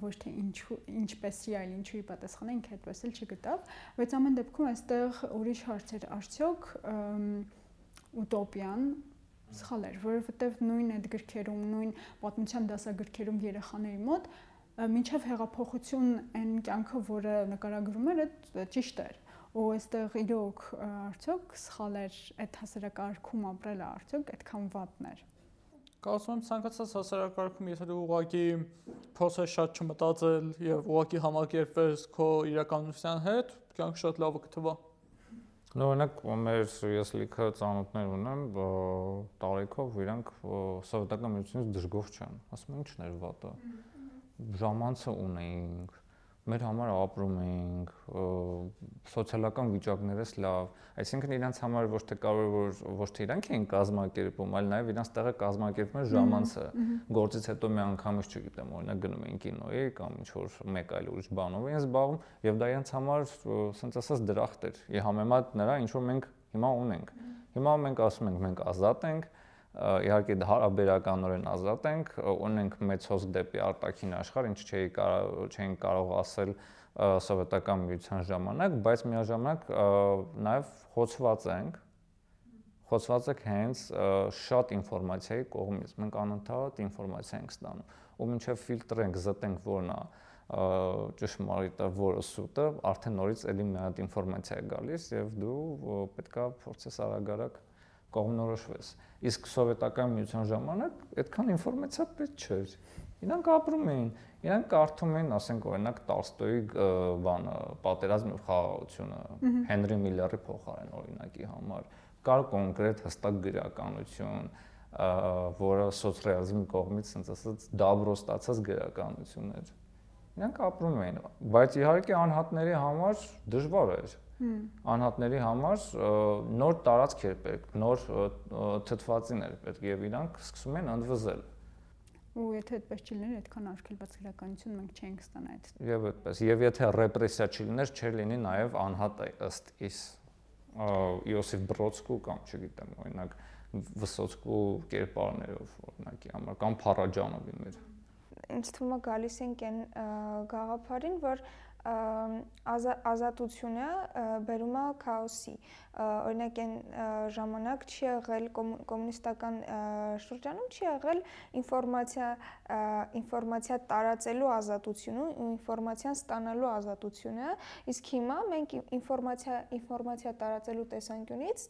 ոչ թե ինչու ինչպեսի այլ ինչուի պատասխանը ինքը այդպես էլ չգտավ, բայց ամեն դեպքում այստեղ ուրիշ հարցեր արդյոք ուտոպիան սխալ էր, որովհետև նույն այդ գրքերում, նույն պատմության դասագրքերում երեխաների մոտ մինչև հեղափոխություն այն կյանքը, որը նկարագրում էր, ճիշտ էր ու այստեղ իրոք արդյոք սխալ էր այդ հասարակարգում ապրելը արդյոք այդքան վատն էր Կարծում եմ ցանկացած հասարակարգում եթե դու ուղակի փորձես շատ չմտածել եւ ուղակի համակերպես քո իրականության հետ, կյանք շատ լավը կթվա։ Օրինակ մեր ես լիքը ծանոթներ ունեմ, տարիքով իրանք սովետական միությունից դժգոհ չեն։ Ասում են ինչն էր վատը։ Ժամանցը ունեինք, մեր համար ապրում էինք, սոցիալական վիճակներս լավ, այսինքն իրանց համար ոչ թե կարող որ ոչ թե իրանք էին կազմակերպում, այլ նաև իրանց տեղը կազմակերպում էր ժամանցը։ Գործից հետո մի անգամից, չգիտեմ, օրինակ գնում էին կինոյի կամ ինչ որ մեկ այլ ուրիշ բանով էին զբաղվում, եւ դա իրանց համար ասենց ասած դրախտ էր։ Ի համեմատ նրա ինչ որ մենք հիմա ունենք։ Հիմա մենք ասում ենք մենք ազատ ենք, իհարկե հարաբերականորեն ազատ ենք, ունենք մեծ հոսք դեպի արտաքին աշխարհ, ինչ չէի կարող չէին կարող ասել սովետական միության ժամանակ, բայց միաժամանակ նաև խոցված ենք խոցված եք հենց շատ ինֆորմացիայի կողմից։ Մենք անընդհատ ինֆորմացիա ենք ստանում։ Ու մինչև ֆիլտրենք, զտենք որն է ճշմարիտը, որը սուտը, արդեն նորից էլի մի հատ ինֆորմացիա է գալիս եւ դու պետքա փորձես արագ-արագ կողմնորոշվես։ Իսկ սովետական միության ժամանակ այդքան ինֆորմացիա պետք չէր։ Իրանք ապրում էին, իրանք կարդում էին, ասենք օրինակ Տոլստոյի բանը, պատերազմի խաղաղությունը, Հենրի Միլլերի փոխարեն օրինակի համար, կար կոնկրետ հստակ գրականություն, որը սոցրեալիզմի կողմից, ասած ասած, դաբրո ստացած գրականություն էր։ Իրանք ապրում էին, բայց իհարկե անհատների համար դժվար էր անհատների համար նոր տարածք էր պետք, նոր թթվածին էր պետք եւ իրանք սկսում են ընդվզել ու եթե այդպես չլիներ, այդքան արգելված գրականություն մենք չենք ստանա այդ։ Եվ այդպես, եւ եթե ռեպրեսիա չլիներ, չէր լինի նաեւ անհատ ըստ իս Իոսիֆ Բրոդսկու կամ չգիտեմ, օրինակ Վսոցկու կերպարներով օրինակի համար կամ Փարաջանովի մեր։ Ինչ թվում է գալիս ենք այն գաղափարին, որ ազատությունը բերում է քաոսի։ Օրինակ այն ժամանակ չի եղել կոմունիստական շրջանում չի եղել ինֆորմացիա ինֆորմացիա տարածելու ազատությունը ու ինֆորմացիան ստանալու ազատությունը, իսկ հիմա մենք ինֆորմացիա ինֆորմացիա տարածելու տեսանկյունից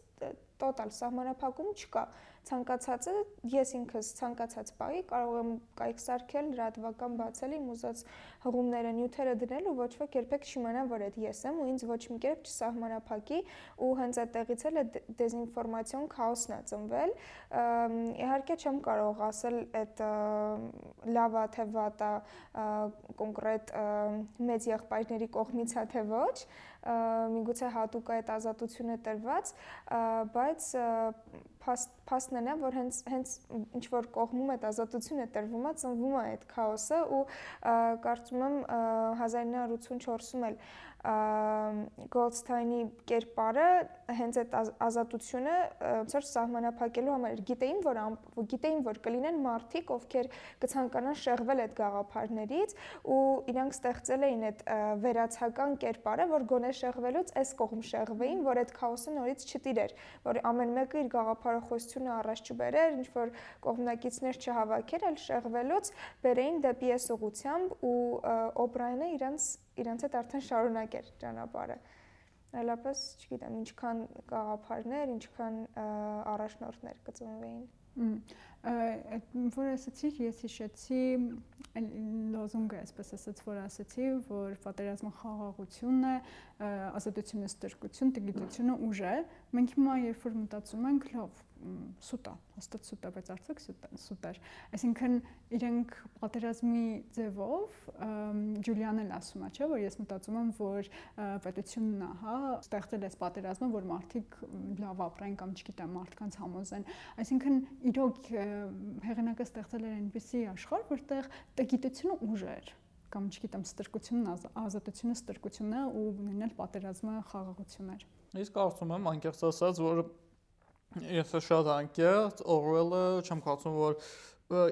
տոտալ սահմանափակում չկա ցանկացածը ես ինքս ցանկացած բայի կարող եմ կայք սարքել, լրատվական բացել, իմ ուզած հղումները, նյութերը դնել ու ոչ ոք երբեք չիմանա, որ այդ ես եմ ու ինձ ոչ մի կերպ չսահմանափակի ու հենց այդտեղից էլ է դեզինֆորմացիոն քաոսն է ծնվել։ Իհարկե չեմ կարող ասել այդ լավ է թե վատ է կոնկրետ մեծ եղբայրների կողմից է թե ոչ, միգուցե հատուկ այդ ազատությունը տրված, բայց փաստն է որ հենց հենց ինչ որ կողմում այդ ազատությունը տրվում է, ծնվում է այդ քաոսը ու կարծում եմ 1984-ում էլ Գոլդստայնի կերպարը հենց այդ ազատությունը ոնց որ սահմանափակելու համար գիտեին որ գիտեին որ կլինեն մարդիկ ովքեր կցանկանան շեղվել այդ գաղափարներից ու իրանք ստեղծել էին այդ վերացական կերպարը որ գոնե շեղվելուց այս կողմ շեղվեին որ այդ քաոսը նորից չտիրեր որ ամեն մեկը իր գաղափարախոսությունը առաջ չբերեր ինչ որ կողմնակիցներ չհավաքեր այլ շեղվելուց բերեին դեպի այս ուղությամբ ու օպրայինը իրանց իրանց հետ արդեն շարունակեր ճանապարհը այլապես չգիտեմ ինչքան գաղափարներ, ինչքան առաջնորդներ կծնվեին։ Այդ որ ասացի, ես հիշեցի լոզունգը, այսպես ասած, որ ասացի, որ պատերազմը խաղաղությունն է, ազատությունը ստրկություն, տգիտությունը ուժ է։ Մենք հիմա երբ որ մտածում ենք, լավ, սուտ է, հաստատ սուտ է, բայց արդյոք սուտ է։ Այսինքն իրենք պատերազմի ձևով Ջուլիանը ասում է, չէ, որ ես մտածում եմ, որ պետությունն է, հա, ստեղծել է պատերազմը, որ մարդիկ լավ ապրեն կամ չգիտեմ, մարդկանց համոզեն։ Այսինքն իրոք հեղինակը ստեղծել էր այնպիսի աշխարհ, որտեղ տգիտությունը ուժ էր կամ չգիտեմ ստրկությունն ազատությունը ստրկությունն է ու նույնն էլ պատերազմը խաղաղություն էր։ Իսկ կարծում եմ անկեղծ ասած, որ Ես շատ անկեղծ Օրվելը չեմ կարծում որ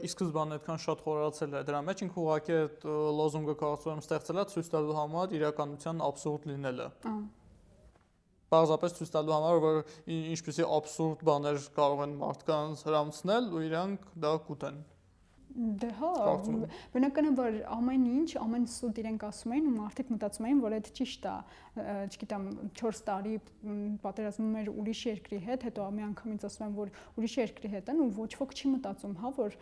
ի սկզբանե այդքան շատ խորացել է դրա մեջ ինքը ուղղակի այդ լոզունգը կարծում եմ ստեղծելա ցույց տալու համար իրականության աբսուրդ լինելը։ Պարզապես ցույց տալու համար որ ինչպեսի աբսուրդ բաներ կարող են մարդկանց հрамցնել ու իրանք դա կուտեն։ Ա Դե հա, բնականաբար ամեն ինչ, ամեն սուտ իրենք ասում էին ու մարդիկ մտածում էին, որ այդ ճիշտ է, չգիտեմ, 4 տարի պատերազմում էր ուրիշ երկրի հետ, հետո մի անգամից ասում են, որ ուրիշ երկրի հետ են ու ոչ ոք չի մտածում, հա, որ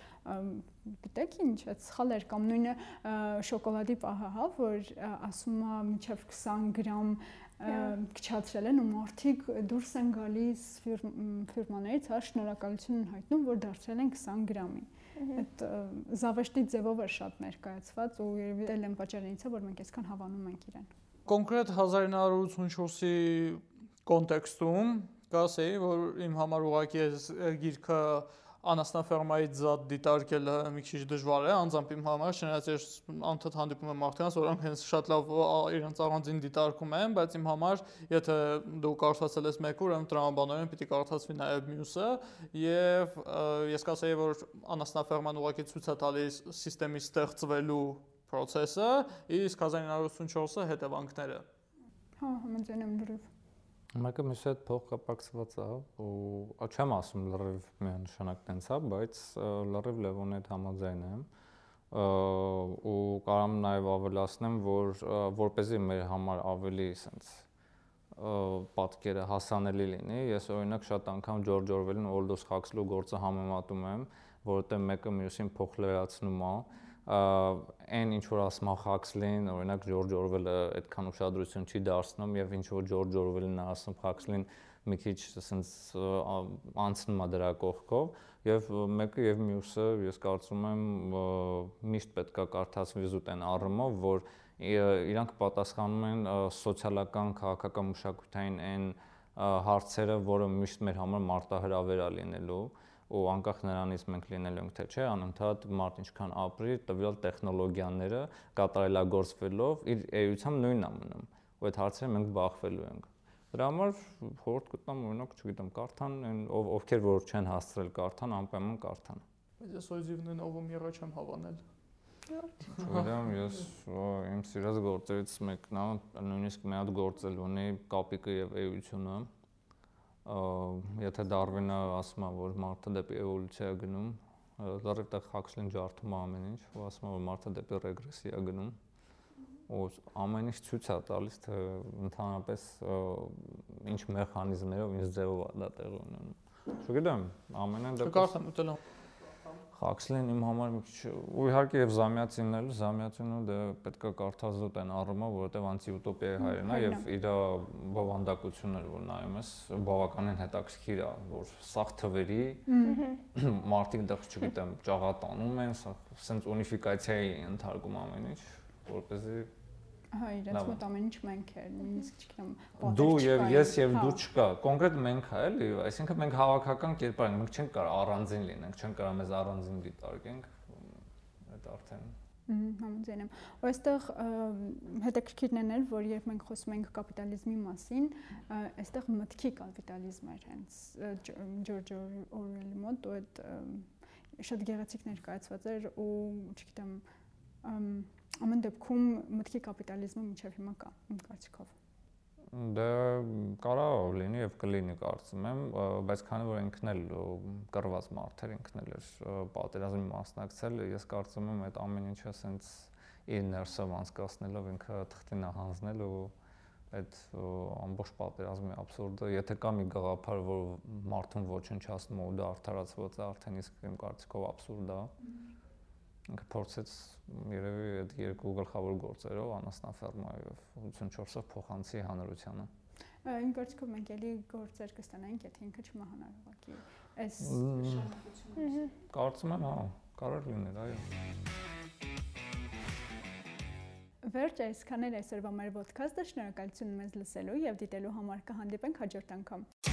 գիտեք ինչ, այդ սխալ էր կամ նույնը շոկոլադի պահը, հա, որ ասում է միջև 20 գրամ քչացրել են ու մարդիկ դուրս են գալիս ֆիրմաներից, հա, շնորհակալություն են հայտնում, որ դարձրել են 20 գրամի այդ զավեշտի ձևով էր շատ ներկայացված ու երևի էլ են պատճառներից է որ մենք այսքան հավանում ենք իրեն կոնկրետ 1984-ի կոնտեքստում կասեի որ իմ համար ուղղակի է գիրքը անասնաֆերմայի զատ դիտարկելը մի քիչ դժվար է, անձամբ իմ համար, չնայած ես անդադ հանդիպում եմ մարդկանց, որոնք հենց շատ լավ իրենց առանձին դիտարկում են, բայց իմ համար, եթե դու կարդացել ես մեկը, ուրեմն տրամաբանորեն պիտի կարդացվի նաև մյուսը, եւ ես կասեի, որ անասնաֆերման ուղղակի ցույց է տալիս համակարգի ստեղծվելու process-ը, իսկ 1984-ը հետևանքները։ Հա, համաձայն եմ լրիվ Մեկը մյուսի հետ փոխկապակցված է ու չեմ ասում լրիվ միանշանակ տենց է, բայց լրիվ Լևոնի հետ համաձայն եմ ու կարամ նաև ավելացնեմ, որ որպեսզի մեր համար ավելի sense պատկերը հասանելի լինի, ես օրինակ շատ անգամ Ջորջ Օրվելին Aldous Huxley գործը համեմատում եմ, որովհետև մեկը մյուսին փոխլերացնում է, այն ինչ որ ասում է Huxley-ն, օրինակ George Orwell-ը այդքան ուշադրություն չի դարձնում եւ ինչ որ George Orwell-ն է ասում Huxley-ն մի քիչ ասենց անցնում է դրա կողքով եւ մեկը եւ մյուսը ես կարծում եմ միշտ պետքա կարդացվի զուտ այն առումով որ իրանք պատասխանում են սոցիալական քաղաքական մշակութային այն հարցերը, որը միշտ մեր համար մարտահրավեր է լինելու ու անկախ նրանից մենք լինելու ենք թե չէ, անընդհատ մարդ ինչքան ապրի, տվյալ տեխնոլոգիաները կատարելագործվելով իր էությամբ նույնն է մնում։ Ու այդ հարցերը մենք բախվելու ենք։ Դրա համար խորհուրդ կտամ օրինակ, չգիտեմ, կարթան, ով ովքեր որ չեն հասցրել կարթան, անպայման կարթան։ Բայց ես օյզիվն ով յերա չեմ հավանել։ Չգիտեմ, ես իմ սիրած գործերից մեկն է, նույնիսկ մի հատ գործել ունի կապիկը եւ էությունը եթե Դարվինը ասում է, որ մարդը դեպի էվոլյուցիա է գնում, լրիվ տեղ Huxley-ն ջարդում է ամեն ինչ, ու ասում է, որ մարդը դեպի ռեգրեսիա գնում, ու ամեն ինչ ցույց է տալիս, թե ընդհանրապես ինչ մեխանիզմներով, ինչ ձևով է դա տեղի ունենում։ Չգիտեմ, ամենայն դեպքում Կարծեմ ուտել եմ Խաքսլին իմ համար մի քիչ ու իհարկե եւ Զամյացինն էլ, Զամյացինը դե պետքա կարդալ զուտ այն առումով, որովհետեւ անտիուտոպիայի հայրն է եւ իր բովանդակությունն էլ որ նայում ես, բավականին հետաքրքիր է, որ սաղ թվերի մարդիկ դեռ չգիտեմ, ճաղատանում են, սա սենց ունիֆիկացիայի ընթարկում ամեն ինչ, որպեսզի Հա, իրենց մոտ ամեն ինչ մենք է, նույնիսկ չգիտեմ, դու եւ ես եւ դու չկա։ Կոնկրետ մենք հա էլի, այսինքն մենք հավաքական կերպար ենք, մենք չենք կարող առանձին լինենք, չենք կարող մեզ առանձին դիտարկենք։ Այդ արդեն համաձայն եմ։ այստեղ հետաքրքիրն են էլ, որ երբ մենք խոսում ենք կապիտալիզմի մասին, այստեղ մտքի կապիտալիզմ էր հենց Ջորջ Օրվելի մոտ ու այդ շատ գեղեցիկ ներկայացված էր ու չգիտեմ ամեն դեպքում մտքի կապիտալիզմը մինչև հիմա կա իմ կարծիքով դա կարա լինի եւ կլինի կարծում եմ բայց քանի որ ինքն էլ կռված մարդեր ինքն էլ էր պատերազմի մասնակցել ես կարծում եմ այդ ամեն ինչը ասենց իր ներսով անցկացնելով ինքը թղթին հանձնել ու այդ ամբողջ պատերազմի абսուրդը, եթե կա մի գաղափար, որ մարդուն ոչնչացնում ու դա արդարացված է, արդեն իսկ իմ կարծիքով абսուրդ է։ Ինքը փորձեց երևի այդ երկու գլխավոր գործերով անասնաֆերմայով 84-ով փոխանցի հանրությանը։ Այն գործքով մենք էլի գործեր կստանայինք, եթե ինքը չմահանար ուղղակի։ Այս շարունակությունը։ Կարծում եմ, հա, կարող լինել, այո։ Վերջ այսքան էր այսօրվա մեր ոդքասթը։ Շնորհակալություն մեզ լսելու եւ դիտելու համար կհանդիպենք հաջորդ անգամ։